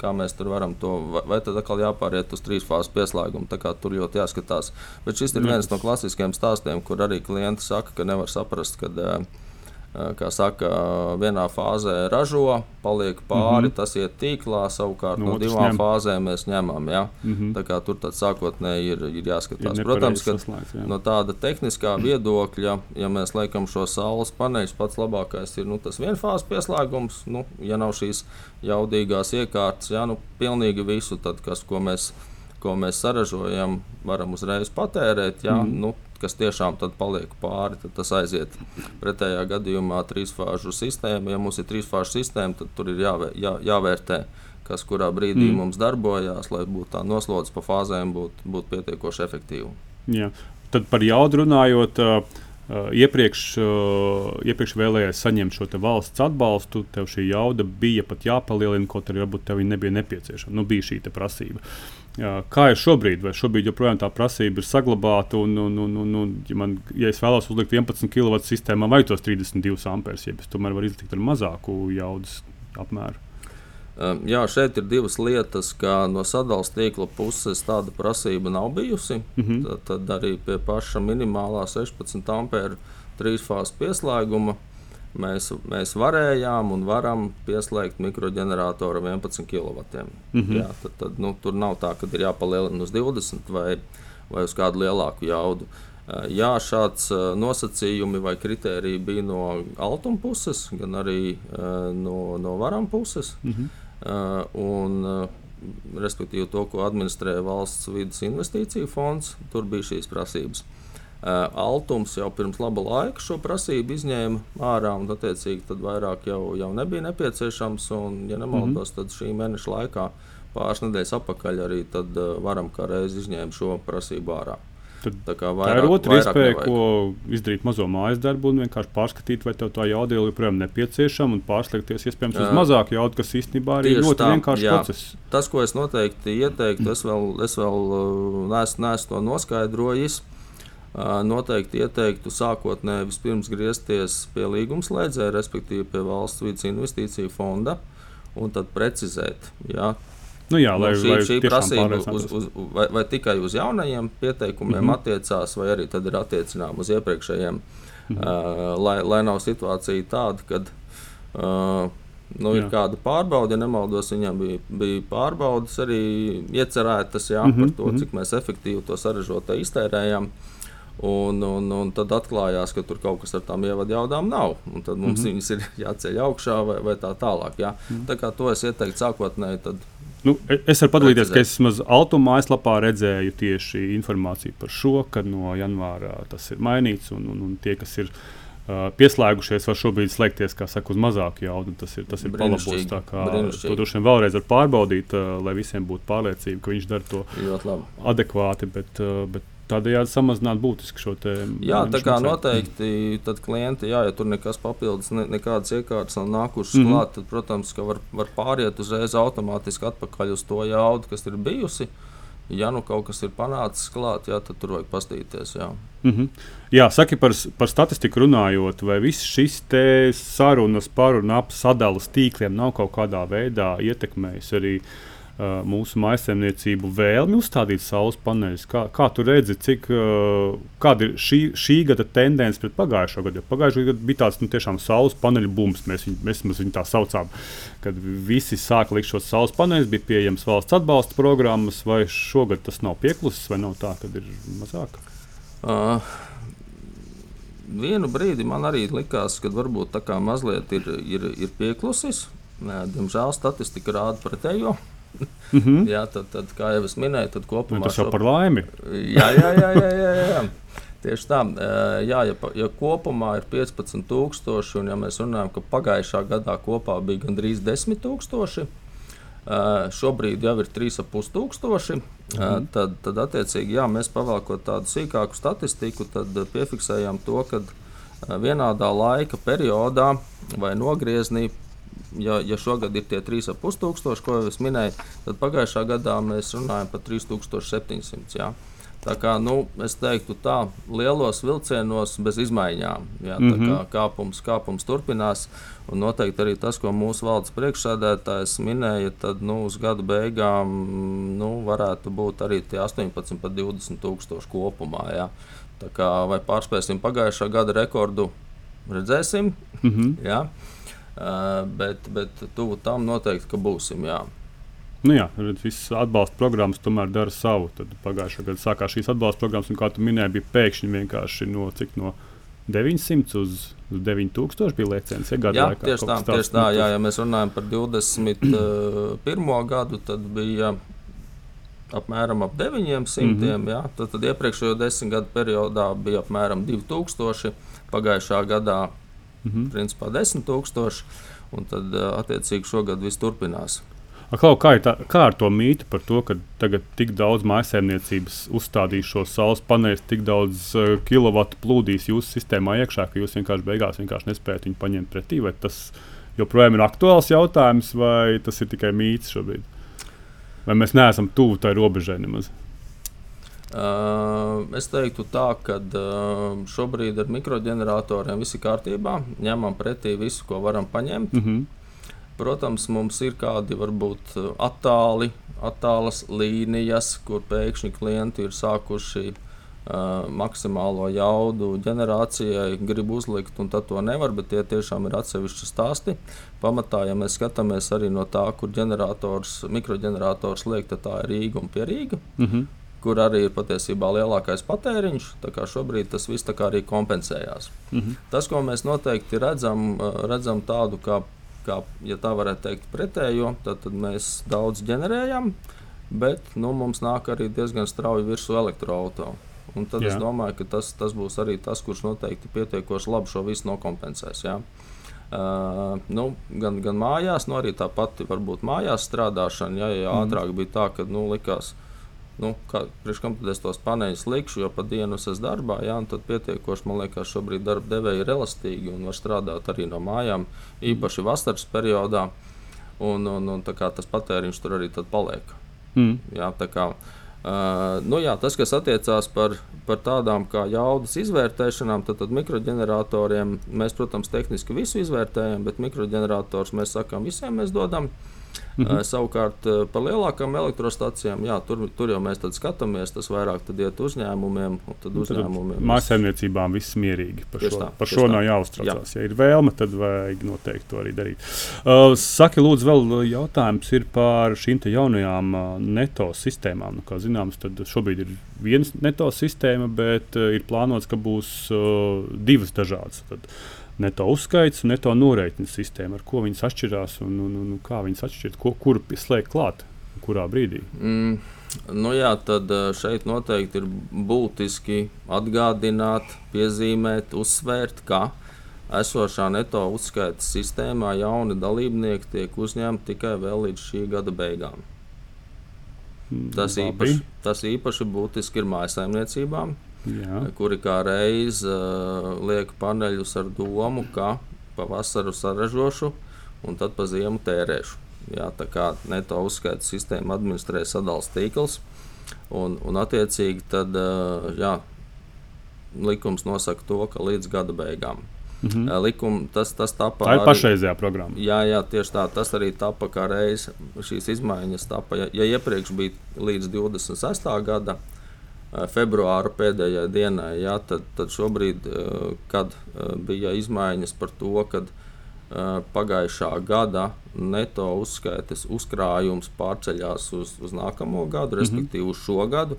kā mēs tur varam to, vai, tad atkal jāpāriet uz trīs fāzes pieslēgumu. Tur ļoti jāskatās. Bet šis ir viens no klasiskiem stāstiem, kur arī klienti saka, ka nevar saprast, ka. Uh, kā saka, vienā fāzē ražo, paliek pāri, mm -hmm. tas iet tīklā, savukārt no, no divām ņem. fāzēm mēs ņemam. Ja? Mm -hmm. Tā tur sākotnēji ir, ir jāskatās. Ir Protams, ka saslēgt, jā. no tāda tehniskā viedokļa, ja mēs liekam šo saules paneļus, pats labākais ir nu, tas vienfāzes pieslēgums. Nu, ja nav šīs jaudīgās iekārtas, ja nu, pilnīgi visu, tad, kas, ko mēs ko mēs saražojam, varam uzreiz patērēt. Jā, mm. nu, kas tiešām paliek pāri, tad tas aiziet pretējā gadījumā trīsfāžu sistēmu. Ja mums ir trīsfāžu sistēma, tad tur ir jāvē, jā, jāvērtē, kas kurā brīdī mm. mums darbojās, lai būtu tā noslodze pa fāzēm, būtu būt pietiekoši efektīva. Jā. Tad par jaudu runājot. Uh, iepriekš, iepriekš vēlējies saņemt šo valsts atbalstu, tev šī jauda bija pat jāpalielina, kaut arī varbūt tev nebija nepieciešama. Nu, bija šī prasība. Uh, kā ir šobrīd? Vai šobrīd joprojām tā prasība ir saglabāta? Un, un, un, un, un, ja, man, ja es vēlos uzlikt 11 kW sistēmā, vai tos 32 amperes, ja es tomēr varu izlikt ar mazāku jaudas apmēru? Jā, šeit ir divas lietas, ka no sadalījuma tīkla puses tāda prasība nav bijusi. Mm -hmm. tad, tad arī pie paša minimālā 16 ampēra trīsfāzes pieslēguma mēs, mēs varējām un varam pieslēgt mikroģeneratoru 11 kW. Mm -hmm. jā, tad, tad, nu, tur nav tā, ka ir jāpalielina uz 20 vai, vai uz kādu lielāku jaudu. Ehm, jā, šāds nosacījumi vai kritēriji bija no altuma puses, gan arī no, no varam puses. Mm -hmm. Un, respektīvi to, ko administrē valsts vidas investīciju fonds, tur bija šīs prasības. Uh, Altums jau pirms laba laika šo prasību izņēma ārā, un attiecīgi tad vairāk jau, jau nebija nepieciešams. Un, ja nemaldos, mm -hmm. tad šī mēneša laikā, pāris nedēļas atpakaļ, arī tad, uh, varam kā reizi izņēma šo prasību ārā. Tad, tā, vairāk, tā ir otra iespēja, nevajag. ko izdarīt mazo mājas darbu un vienkārši pārskatīt, vai tev tā jauda joprojām nepieciešama un pārslēgties iespējams uz mazāku jaudu, kas īstenībā arī ir ļoti vienkāršs jā. process. Tas, ko es noteikti ieteiktu, mm. es vēl, es vēl uh, neesmu, neesmu to noskaidrojis. Uh, noteikti ieteiktu sākotnēji vispirms griezties pie līgumslēdzēja, respektīvi pie valsts vidas investīciju fonda, un tad precizēt, ja, Nu, jā, lai, nu, šī, lai šī prasība uz, uz, vai, vai tikai uz jaunajiem pieteikumiem mm -hmm. attiecās, vai arī tad ir attiecināma uz iepriekšējiem, mm -hmm. uh, lai, lai nav situācija tāda, kad uh, nu, ir jā. kāda pārbaude, ja nemaldos, viņam bija, bija pārbaudas arī iecerētas jā, mm -hmm. par to, mhm. cik mēs efektīvi to sarežģīto iztērējam. Un, un, un tad atklājās, ka tur kaut kas ar tām ievadu jaudām nav. Un tad mums mm -hmm. viņas ir jāceļ augšā vai, vai tā tālāk. Jā. Mm -hmm. Tā kā to es ieteiktu sākotnēji Nu, es varu padalīties, ka es vismaz automātiskā mājaslapā redzēju tieši informāciju par šo, ka no janvāra tas ir mainīts. Un, un, un tie, kas ir uh, pieslēgušies, var šobrīd slēgties saka, uz mazāku jaudu. Tas ir, tas ir palabos. To droši vien vēlreiz var pārbaudīt, uh, lai visiem būtu pārliecība, ka viņš dara to adekvāti. Bet, uh, bet tādējādi samazināt būtiski šo te. Jā, tā kā noteikti tad klienti, jā, ja tur nekas papildus, ne, nekādas iekārtas nav nākušas mm -hmm. klāt, tad, protams, ka var, var pāriet uzreiz automātiski atpakaļ uz to jaudu, kas ir bijusi. Ja nu kaut kas ir panācis klāt, jā, tad tur vajag pastīties. Jā, mm -hmm. jā saki par, par statistiku runājot, vai viss šis sarunas par un ap sadalas tīkliem nav kaut kādā veidā ietekmējis arī uh, uh, mūsu maisaimniecību vēlmi uzstādīt saules paneļus. Kā, kā tu redzi, cik, uh, kāda ir šī, šī gada tendence pret pagājušo gadu? Pagājušajā gadā bija tāds nu, tiešām saules paneļu bums, mēs, viņu, mēs, viņu tā saucām. Kad visi sāka likt šos saules paneļus, bija pieejams valsts atbalsta programmas, vai šogad tas nav pieklusis, vai nav tā, ka ir mazāk? Uh. Vienu brīdi man arī likās, ka varbūt tā kā mazliet ir, ir, ir pieklusis. Diemžēl statistika rāda pretējo. Mm -hmm. jā, tad, tad, kā jau es minēju, tad kopumā. Nu, tas jau par laimi. jā, jā, jā. jā, jā, jā. Tieši tā, jā, ja, ja kopumā ir 15,000, un ja mēs runājam, ka pagājušā gadā kopā bija gandrīz 10,000, šobrīd jau ir 3,500, mm -hmm. tad, tad attiecīgi jā, mēs pavēlkot tādu sīkāku statistiku, tad piefiksējām to, ka vienādā laika periodā vai nogriezienī ja, ja šogad ir tie 3,5 tūkstoši, ko jau es minēju, tad pagājušā gadā mēs runājam par 3700. Jā. Tā kā nu, es teiktu, tā lielos vilcienos bez izmaiņām. Jā, mm -hmm. kā kāpums, kāpums turpinās. Un noteikti arī tas, ko mūsu valdes priekšsēdētājs minēja, tad nu, uz gada beigām nu, varētu būt arī 18, pat 20 tūkstoši kopumā. Jā. Tā kā vai pārspēsim pagājušā gada rekordu, redzēsim. Mm -hmm. jā. Uh, bet, bet tuvu tam noteikti, būsim. Jā. Nu jā, visas atbalsta programmas tomēr dara savu. Tad pagājušā gada sākās šīs atbalsta programmas, un kā tu minēji, bija pēkšņi vienkārši no cik no 900 uz, uz 9000 bija lēciens. Ja, jā, laikā, tieši tā, tieši tā jā, ja mēs runājam par 21. gadu, tad bija apmēram ap 900. Mm -hmm. ja? tad, tad iepriekšējo desmit gadu periodā bija apmēram 2000, pagājušā gadā -hmm. principā 10 000, un tad attiecīgi šogad viss turpinās. Klau, kā, tā, kā ar to mītu par to, ka tagad tik daudz mājsaimniecības uzstādīs šo saules paneļus, tik daudz uh, kilovatu plūdīs jūsu sistēmā iekšā, ka jūs vienkārši beigās vienkārši nespējat viņu paņemt pretī? Vai tas joprojām ir aktuāls jautājums, vai tas ir tikai mīts šobrīd? Vai mēs neesam tuvu tai robežai nemaz? Uh, es teiktu, tā, ka uh, šobrīd ar mikroģeneratoriem viss ir kārtībā. Ņemam pretī visu, ko varam paņemt. Mm -hmm. Protams, mums ir kādi varbūt attāli, attālas līnijas, kur pēkšņi klienti ir sākuši uh, Uh, maksimālo jaudu ģenerācijai grib uzlikt, un tad to nevar, bet tie tiešām ir atsevišķi stāsti. Pamatā, ja mēs skatāmies arī no tā, kur ģenerators, mikroģenerators liek, tad tā ir Rīga un Pierīga. Mm -hmm. Kur arī ir patiesībā lielākais patēriņš. Šobrīd tas viss arī kompensējās. Mm -hmm. Tas, ko mēs noteikti redzam, redzam tādu, kā, kā ja tā varētu teikt, pretējo, tad, tad mēs daudz ģenerējam, bet nu, mums nāk arī diezgan strauji virsū elektroautorātu. Un tad jā. es domāju, ka tas, tas būs arī tas, kurš noteikti pietiekoši labi šo visu nokompensēs. Jā. Uh, nu, gan, gan mājās, nu, arī tā pati varbūt mājās strādāšana. Jā, jā, mm. ātrāk bija tā, ka nu, likās, nu, kā, kam tad es tos paneļus likšu, jo pa dienu es esmu darbā. Jā, tad pietiekoši man liekas, šobrīd darba devēji ir elastīgi un var strādāt arī no mājām, īpaši vasaras periodā. Un, un, un tas patēriņš tur arī paliek. Mm. Jā, kā, Uh, nu jā, tas, kas attiecās par, par tādām kā jaudas izvērtēšanām, tad, tad mikroģeneratoriem mēs, protams, tehniski visu izvērtējam, bet mikroģenerators mēs sakām, visiem mēs dodam. Uh, Mhm. Uh, savukārt uh, par lielākām elektrostacijām, jā, tur, tur jau mēs skatāmies, tas vairāk iet uzņēmumiem. uzņēmumiem Mājsaimniecībām viss mierīgi. Par šo, tā, par šo nav jāuztraucās. Jā. Ja ir vēlme, tad vajag noteikti to arī darīt. Uh, saki, lūdzu, vēl jautājums ir par šīm jaunajām uh, neto sistēmām. Nu, kā zināms, tad šobrīd ir viena neto sistēma, bet uh, ir plānots, ka būs uh, divas dažādas. Tad, uh, neto uzskaits un neto norēķinu sistēma, ar ko viņas atšķirās un, un, un, kā viņas atšķiras, ko, kur slēgt klāt, kurā brīdī. Mm. Nu jā, tad eh, šeit noteikti ir būtiski atgādināt, piezīmēt, uzsvērt, ka esošā neto uzskaitas sistēmā jauni dalībnieki tiek uzņemti tikai vēl līdz šī gada beigām. Mm, tas īpaši, tas īpaši būtiski ir mājsaimniecībām, Jā. kuri kā reiz uh, liek paneļus ar domu, ka pavasaru saražošu un tad pa ziemu tērēšu. Jā, tā kā neto uzskaita sistēma administrē sadalījuma tīkls, un, un attiecīgi tad, uh, jā, likums nosaka to, ka līdz gada beigām. Mm -hmm. Likuma, tas, tas tapa tā ir pašreizējā programma. Jā, jā, tieši tā. Tas arī tapa kā reizes šīs izmaiņas. Tapa, ja, ja iepriekš bija līdz 26. gadam, Eh, februāra pēdējai dienai. Ja, tad, tad šobrīd, eh, kad eh, bija izmaiņas par to, ka pagājušā gada neto uzskaites uzkrājums pārceļās uz, uz nākamo gadu, mhm. respektīvi uz šo gadu,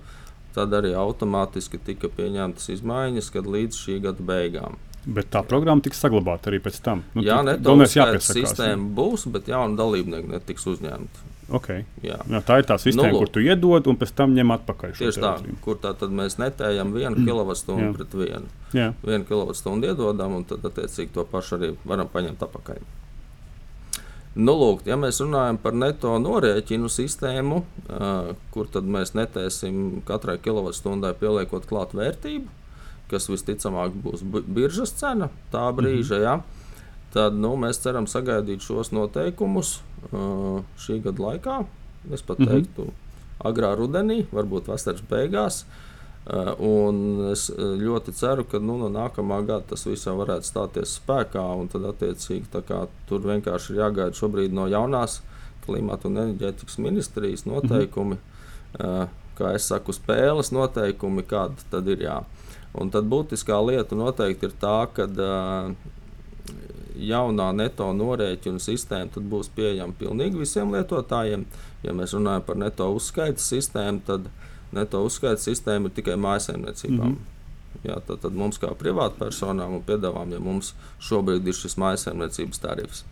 tad arī automātiski tika pieņemtas izmaiņas, kad līdz šī gada beigām. Bet tā programma tiks saglabāta arī pēc tam. Nu, jā, neto uzskaites sistēma būs, bet jauni dalībnieki netiks uzņemti. Okay. Jā. Jā, tā ir tā sistēma, nu, kur tu iedod un pēc tam ņem atpakaļ. Tieši tā, kur tā tad mēs netējam vienu mm. kilovatstundu pret vienu. Jā. Vienu kilovatstundu iedodam, un tad attiecīgi to pašu arī varam paņemt atpakaļ. Nu, lūk, ja mēs runājam par neto norēķinu sistēmu, uh, kur tad mēs netēsim katrai kilovatstundai pieliekot klāt vērtību, kas visticamāk būs biržas cena tā brīža. Mm -hmm. ja, tad nu, mēs ceram sagaidīt šos noteikumus uh, šī gada laikā. Es pat mm -hmm. teiktu, agrā rudenī, varbūt vasaras beigās. Uh, un es ļoti ceru, ka nu, no nākamā gada tas viss varētu stāties spēkā. Tad, attiecīgi, kā, tur vienkārši ir jāgaida šobrīd no jaunās klimata un enerģētikas ministrijas noteikumi. Mm -hmm. uh, kā es saku, spēles noteikumi, kāda tad ir. Jā. Un tad būtiskā lieta noteikti ir tā, ka uh, jaunā neto norēķinu sistēma būs pieejama pilnīgi visiem lietotājiem. Ja mēs runājam par neto uzskaitas sistēmu, tad neto uzskaitas sistēma ir tikai mājsaimniecībām. Mm -hmm. Jā, tad, tad mums kā privātpersonām un piedāvājumiem mums šobrīd ir šis mājsaimniecības tarifs.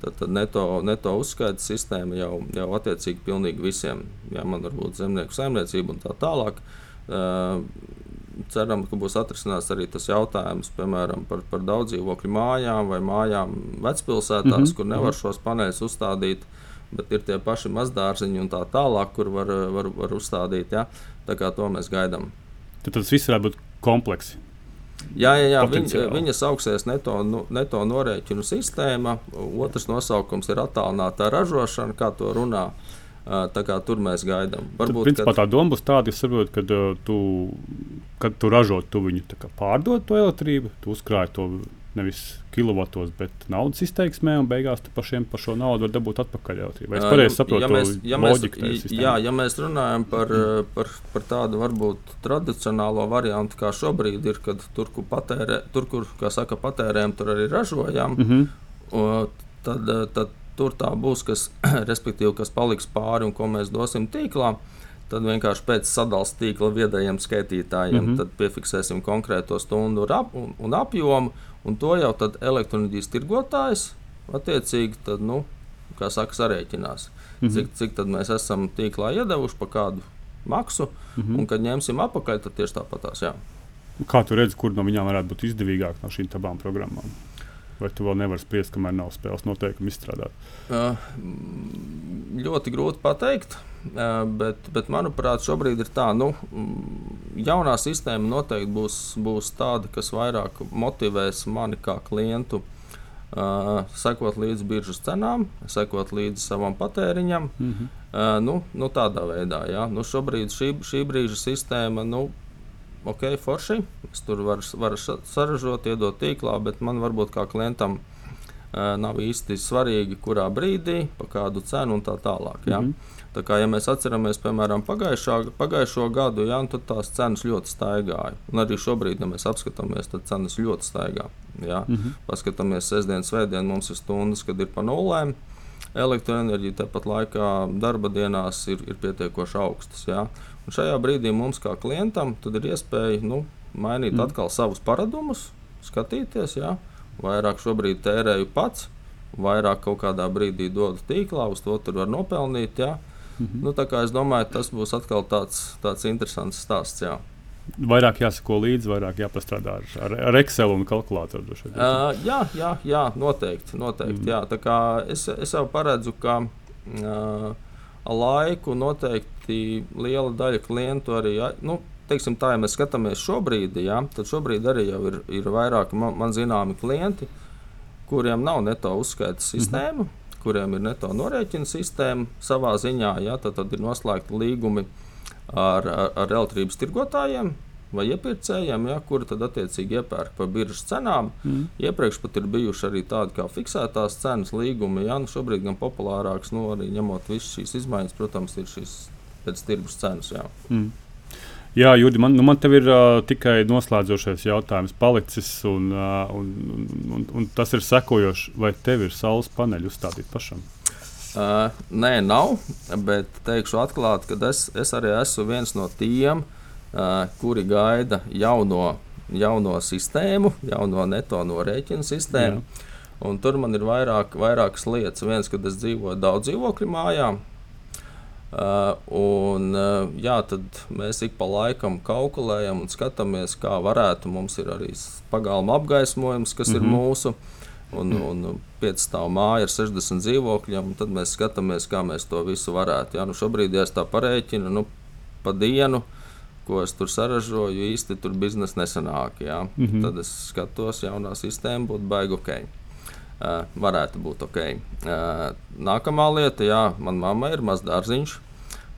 tad, tad neto, neto uzskaitas sistēma jau, jau attiecīgi pilnīgi visiem. Jā, man varbūt zemnieku saimniecība un tā tālāk. Uh, ceram, ka būs atrisināts arī tas jautājums, piemēram, par, par daudz dzīvokļu mājām vai mājām vecpilsētās, mm -hmm. kur nevar mhm. šos paneļus uzstādīt. Bet ir tie paši mazdārziņi un tā tālāk, kur var, var, var uzstādīt. Ja? Tā kā to mēs gaidām. Tad tas viss varētu būt kompleksi. Jā, jā, jā viņa, viņa sauksies neto, nu, neto norēķinu sistēma. Otrs nosaukums ir attālināta ražošana, kā to runā. Tur mēs gaidām. Varbūt Tad, principā, kad... tā doma būs tāda, saprot, kad, tu, kad tu ražo, tu viņu pārdod to elektrību, tu uzkrāji to nevis kilovatos, bet naudas izteiksmē, un beigās tu pašiem par šo naudu var dabūt atpakaļ. Vai es pareizi saprotu ja mēs, ja? Mēs, jā, ja mēs runājam par, mm. par, par tādu varbūt tradicionālo variantu, kā šobrīd ir, kad tur, kur, patērē, tur, kur saka, patērējam, tur arī ražojam, mm -hmm. tad, tad tur tā būs, kas, kas paliks pāri un ko mēs dosim tīklā. Tad vienkārši pēc sadalījuma tīkla viedajiem skaitītājiem mm -hmm. piefiksēsim konkrēto stundu un, ap, un, un apjomu, Un to jau elektronikas tirgotājs attiecīgi tad, nu, saka, sarēķinās. Mm -hmm. Cik, cik mēs esam tīklā iedevuši par kādu maksu, mm -hmm. un kad ņemsim apakaļ, tad tieši tāpatās. Jā. Kā tu redzi, kur no viņām varētu būt izdevīgāk no šīm abām programmām? Vai tu vēl nevari spriest, kamēr nav spēles noteikumi izstrādāt? Uh, ļoti grūti pateikt. Bet, bet manuprāt, šobrīd ir tā, ka nu, jaunā sistēma noteikti būs, būs tāda, kas vairāk motivēs mani kā klientu. Uh, sekot līdzi biržas cenām, sekot līdzi savam patēriņam. Mm -hmm. uh, nu, nu, tādā veidā, jā. Nu, šobrīd šī, šī brīža sistēma, nu, ok, forši. Es tur varu, varu saražot, iedot tīklā, bet man varbūt kā klientam uh, nav īsti svarīgi, kurā brīdī, pa kādu cenu un tā tālāk. Jā. Mm -hmm. Tā kā, ja mēs atceramies, piemēram, pagājušā, pagājušo gadu, jā, tad tās cenas ļoti staigāja. Un arī šobrīd, ja mēs apskatāmies, tad cenas ļoti staigā. Jā. Mm -hmm. Paskatāmies, sestdien, svētdien mums ir stundas, kad ir pa nulēm. Elektroenerģija tāpat laikā darba dienās ir, ir pietiekoši augstas. Jā. Un šajā brīdī mums, kā klientam, ir iespēja nu, mainīt mm. atkal savus paradumus, skatīties, jā. vairāk šobrīd tērēju pats, vairāk kaut kādā brīdī dodu tīklā, uz to tur var nopelnīt. Jā. Mhm. Nu, es domāju, tas būs atkal tāds, tāds interesants stāsts. Jā. Vairāk jāsako līdzi, vairāk jāpastrādā ar, ar, Excel un kalkulātoru. Uh, jā, jā, jā, noteikti. noteikti mm. jā. es, es jau paredzu, ka uh, laiku noteikti liela daļa klientu arī. Nu, teiksim, tā, ja mēs skatāmies šobrīd, jā, tad šobrīd arī ir, ir vairāki man, man zināmi klienti, kuriem nav neto uzskaitas sistēma. Mm -hmm kuriem ir neto norēķina sistēma savā ziņā, ja, tad, tad ir noslēgti līgumi ar, ar, ar elektrības tirgotājiem. Vai iepirkējiem, ja, kuri tad attiecīgi iepērk par biržas cenām. Mm. Iepriekš pat ir bijuši arī tādi kā fiksētās cenas līgumi. Ja, nu šobrīd gan populārāks, nu, arī ņemot visas šīs izmaiņas, protams, ir šīs pēc tirgus cenas. Jā. Mm. Jā, Jurgi, man, nu, man te ir uh, tikai noslēdzošais jautājums palicis, un, uh, un, un, un tas ir sekojošs. Vai tev ir saules paneļi uzstādīti pašam? Uh, nē, nav, bet teikšu atklāti, ka es, es arī esmu viens no tiem, uh, kuri gaida jauno, jauno sistēmu, jauno neto norēķinu sistēmu. Jā. Un tur man ir vairāk, vairākas lietas. Viens, kad es dzīvoju daudz dzīvokļu mājās, Uh, un, uh, jā, tad mēs ik pa laikam kalkulējam un skatāmies, kā varētu. Mums ir arī pagalma apgaismojums, kas mm -hmm. ir mhm. mūsu. Un, un piecstāvu māja ar 60 dzīvokļiem, tad mēs skatāmies, kā mēs to visu varētu. Jā, nu šobrīd, ja es tā parēķinu, nu, pa dienu, ko es tur saražoju, īsti tur biznesa nesanāk. Jā. Mm -hmm. Tad es skatos, jaunā sistēma būtu baigta ok. Uh, varētu būt ok. Uh, nākamā lieta, jā, manā mamā ir mazs dārziņš.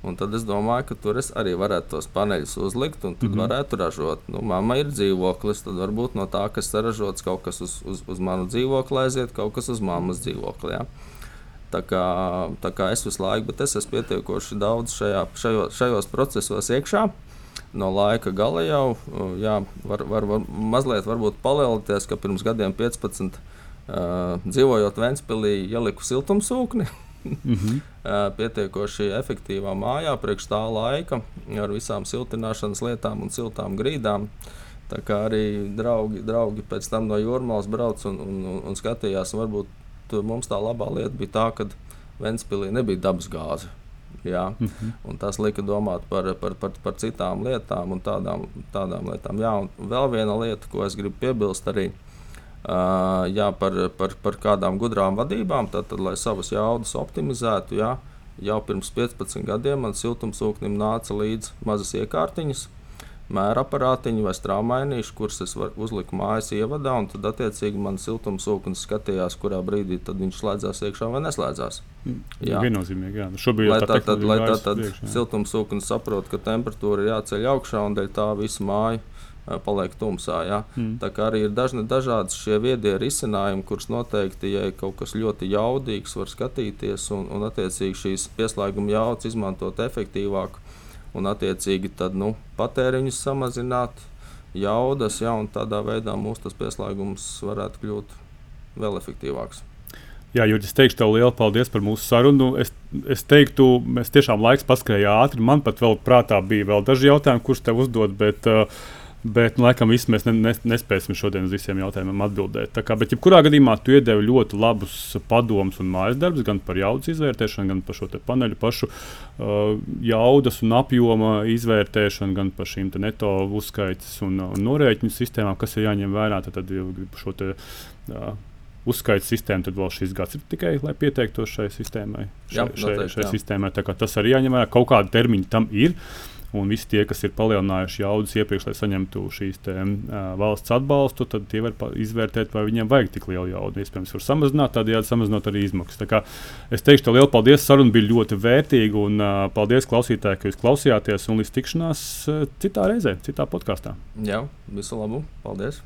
Un tad es domāju, ka tur es arī varētu tos paneļus uzlikt, un tad mm -hmm. varētu ražot. Nu, mamma ir dzīvoklis, tad varbūt no tā, kas saražots, kaut kas uz, uz, uz manu dzīvokli aiziet, kaut kas uz mammas dzīvokli. Ja? Tā kā, tā kā es visu laiku, bet es esmu pietiekoši daudz šajā, šajos, šajos procesos iekšā. No laika gala jau jā, var, var, var mazliet palielināties, ka pirms gadiem 15 uh, dzīvojot Ventspīlī, ieliku siltumsūkni. mm -hmm. pietiekoši efektīvā mājā, priekš tā laika, ar visām siltināšanas lietām un siltām grīdām. Tā kā arī draugi, draugi pēc tam no jūrmālas brauc un, un, un, un skatījās, varbūt mums tā labā lieta bija tā, ka Ventspīlī nebija dabas gāze. Jā, mm -hmm. Tas lika domāt par, par, par, par citām lietām un tādām, tādām lietām. Jā, un vēl viena lieta, ko es gribu piebilst, arī uh, jā, par, par, par kādām gudrām vadībām, tad, tad lai savas jaudas optimizētu. Jā, jau pirms 15 gadiem man siltumsūknim nāca līdzi mazas iekārtiņas, mēra aparātiņi vai strāmainīši, kurus es uzliku mājas ievadā, un tad attiecīgi man siltumsūknis skatījās, kurā brīdī viņš slēdzās iekšā vai neslēdzās. Mm, jā, viennozīmīgi. Jā. Nu, šobrīd lai tā tad, lai tā tad siltumsūknis saprot, ka temperatūra ir jāceļ augšā un dēļ tā visa māja paliek tumsā. Ja? Mm. Tā kā arī ir dažni dažādi šie viedie risinājumi, kurus noteikti, ja ir kaut kas ļoti jaudīgs, var skatīties un, un attiecīgi šīs pieslēguma jaudas izmantot efektīvāk un attiecīgi tad, nu, patēriņus samazināt, jaudas, ja, un tādā veidā mūsu pieslēgums varētu kļūt vēl efektīvāks. Jā, Jurģis, teikšu tev lielu paldies par mūsu sarunu. Es, es teiktu, mēs tiešām laiks paskrēja ātri. Man pat vēl prātā bija vēl daži jautājumi, kurus tev uzdot, bet uh, Bet, nu, laikam, visi mēs ne, ne, nespēsim šodien uz visiem jautājumiem atbildēt. Tā kā, bet, jebkurā gadījumā, tu iedevi ļoti labus padomus un mājas darbus gan par jaudas izvērtēšanu, gan par šo paneļu pašu uh, jaudas un apjoma izvērtēšanu, gan par šīm neto uzskaitas un, un norēķinu sistēmām, kas ir jāņem vērā. Tad, tad šo te, uh, uzskaits sistēmu, tad vēl šis gads ir tikai, lai pieteiktos šai sistēmai. Šai, jā, šai, šai, šai sistēmai. Tas arī jāņem vērā. Kaut kāda termiņa tam ir. Un visi tie, kas ir palielinājuši jaudas iepriekš, lai saņemtu šīs te, uh, valsts atbalstu, tad tie var izvērtēt, vai viņiem vajag tik lielu jaudu. Iespējams, var samazināt, tādējādi samazinot arī izmaksas. Es teikšu, ka liels paldies, saruna bija ļoti vērtīga, un uh, paldies klausītāji, ka jūs klausījāties, un līdz tikšanās uh, citā reizē, citā podkāstā. Jā, visu labu! Paldies!